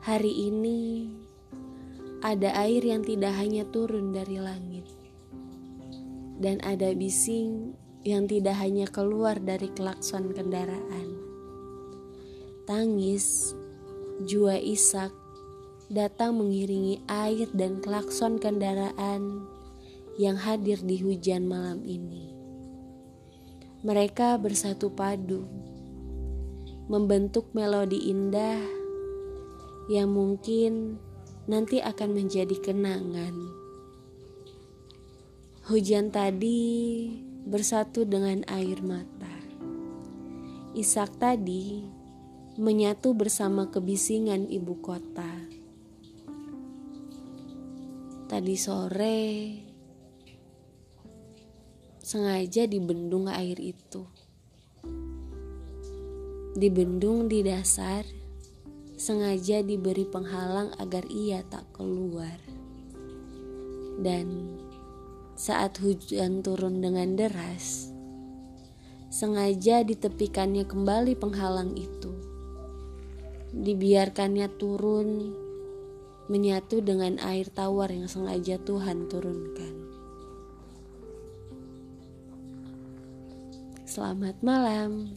Hari ini ada air yang tidak hanya turun dari langit, dan ada bising yang tidak hanya keluar dari klakson kendaraan. Tangis, jua isak datang mengiringi air dan klakson kendaraan yang hadir di hujan malam ini. Mereka bersatu padu, membentuk melodi indah yang mungkin nanti akan menjadi kenangan. Hujan tadi bersatu dengan air mata. Isak tadi menyatu bersama kebisingan ibu kota. Tadi sore sengaja dibendung air itu. Dibendung di dasar sengaja diberi penghalang agar ia tak keluar. Dan saat hujan turun dengan deras, sengaja ditepikannya kembali penghalang itu. Dibiarkannya turun menyatu dengan air tawar yang sengaja Tuhan turunkan. Selamat malam.